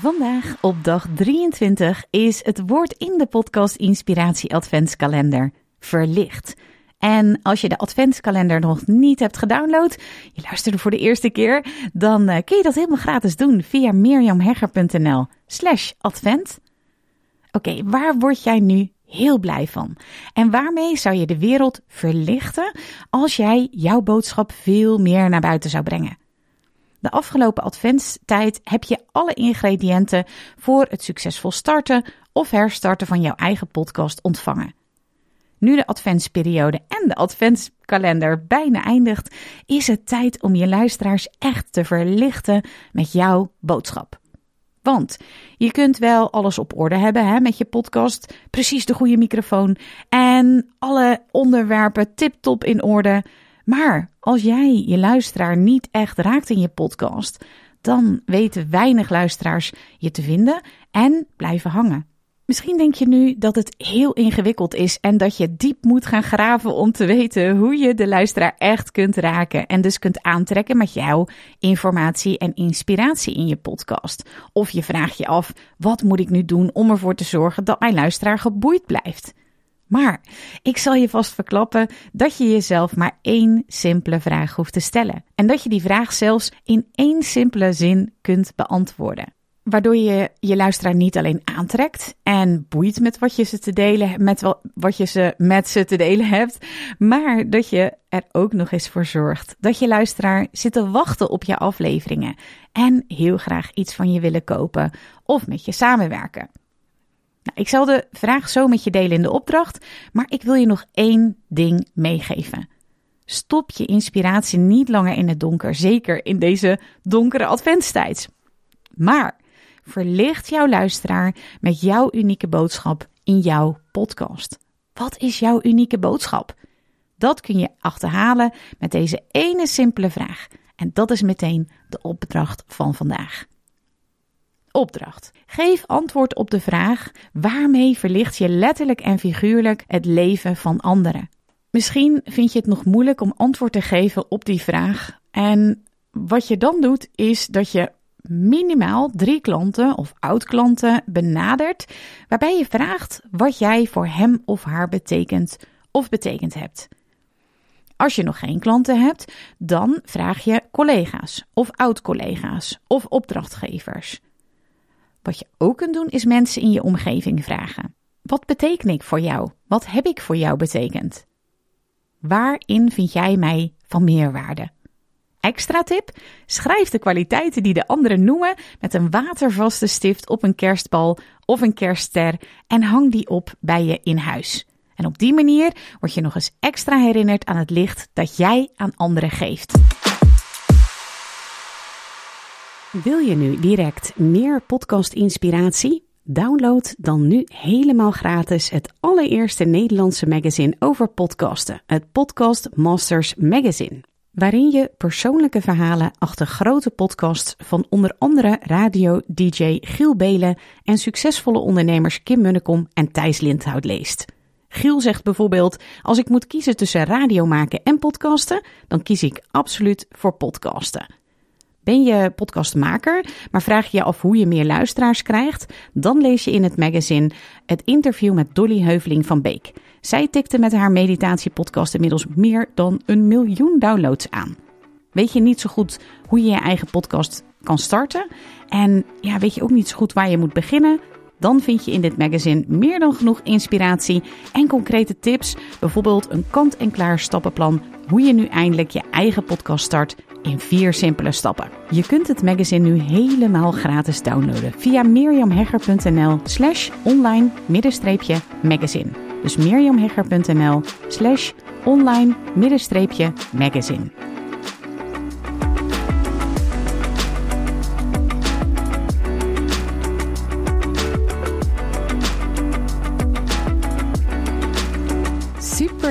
Vandaag op dag 23 is het woord in de podcast Inspiratie Adventskalender verlicht. En als je de Adventskalender nog niet hebt gedownload, je luistert voor de eerste keer, dan uh, kun je dat helemaal gratis doen via mirjamhegger.nl slash advent. Oké, waar word jij nu heel blij van? En waarmee zou je de wereld verlichten als jij jouw boodschap veel meer naar buiten zou brengen? De afgelopen adventstijd heb je alle ingrediënten voor het succesvol starten of herstarten van jouw eigen podcast ontvangen. Nu de adventsperiode en de adventskalender bijna eindigt, is het tijd om je luisteraars echt te verlichten met jouw boodschap. Want je kunt wel alles op orde hebben hè, met je podcast, precies de goede microfoon en alle onderwerpen tip-top in orde. Maar als jij je luisteraar niet echt raakt in je podcast, dan weten weinig luisteraars je te vinden en blijven hangen. Misschien denk je nu dat het heel ingewikkeld is en dat je diep moet gaan graven om te weten hoe je de luisteraar echt kunt raken en dus kunt aantrekken met jouw informatie en inspiratie in je podcast. Of je vraagt je af: wat moet ik nu doen om ervoor te zorgen dat mijn luisteraar geboeid blijft? Maar ik zal je vast verklappen dat je jezelf maar één simpele vraag hoeft te stellen. En dat je die vraag zelfs in één simpele zin kunt beantwoorden. Waardoor je je luisteraar niet alleen aantrekt en boeit met wat je ze te delen, met wat je ze met ze te delen hebt, maar dat je er ook nog eens voor zorgt dat je luisteraar zit te wachten op je afleveringen en heel graag iets van je willen kopen of met je samenwerken. Nou, ik zal de vraag zo met je delen in de opdracht, maar ik wil je nog één ding meegeven. Stop je inspiratie niet langer in het donker, zeker in deze donkere adventstijd. Maar verlicht jouw luisteraar met jouw unieke boodschap in jouw podcast. Wat is jouw unieke boodschap? Dat kun je achterhalen met deze ene simpele vraag. En dat is meteen de opdracht van vandaag. Opdracht. Geef antwoord op de vraag: waarmee verlicht je letterlijk en figuurlijk het leven van anderen? Misschien vind je het nog moeilijk om antwoord te geven op die vraag. En wat je dan doet, is dat je minimaal drie klanten of oud-klanten benadert, waarbij je vraagt wat jij voor hem of haar betekent of betekend hebt. Als je nog geen klanten hebt, dan vraag je collega's of oud-collega's of opdrachtgevers. Wat je ook kunt doen, is mensen in je omgeving vragen. Wat beteken ik voor jou? Wat heb ik voor jou betekend? Waarin vind jij mij van meerwaarde? Extra tip: schrijf de kwaliteiten die de anderen noemen met een watervaste stift op een kerstbal of een kerstster en hang die op bij je in huis. En op die manier word je nog eens extra herinnerd aan het licht dat jij aan anderen geeft. Wil je nu direct meer podcast-inspiratie? Download dan nu helemaal gratis het allereerste Nederlandse magazine over podcasten, het Podcast Masters Magazine. Waarin je persoonlijke verhalen achter grote podcasts van onder andere radio-dj Giel Belen en succesvolle ondernemers Kim Munnekom en Thijs Lindhout leest. Giel zegt bijvoorbeeld: Als ik moet kiezen tussen radio maken en podcasten, dan kies ik absoluut voor podcasten. Ben je podcastmaker, maar vraag je je af hoe je meer luisteraars krijgt? Dan lees je in het magazine het interview met Dolly Heuveling van Beek. Zij tikte met haar meditatiepodcast inmiddels meer dan een miljoen downloads aan. Weet je niet zo goed hoe je je eigen podcast kan starten? En ja, weet je ook niet zo goed waar je moet beginnen? Dan vind je in dit magazine meer dan genoeg inspiratie en concrete tips. Bijvoorbeeld een kant-en-klaar stappenplan hoe je nu eindelijk je eigen podcast start in vier simpele stappen. Je kunt het magazine nu helemaal gratis downloaden via miriamhegger.nl slash online magazine. Dus miriamhegger.nl slash online magazine.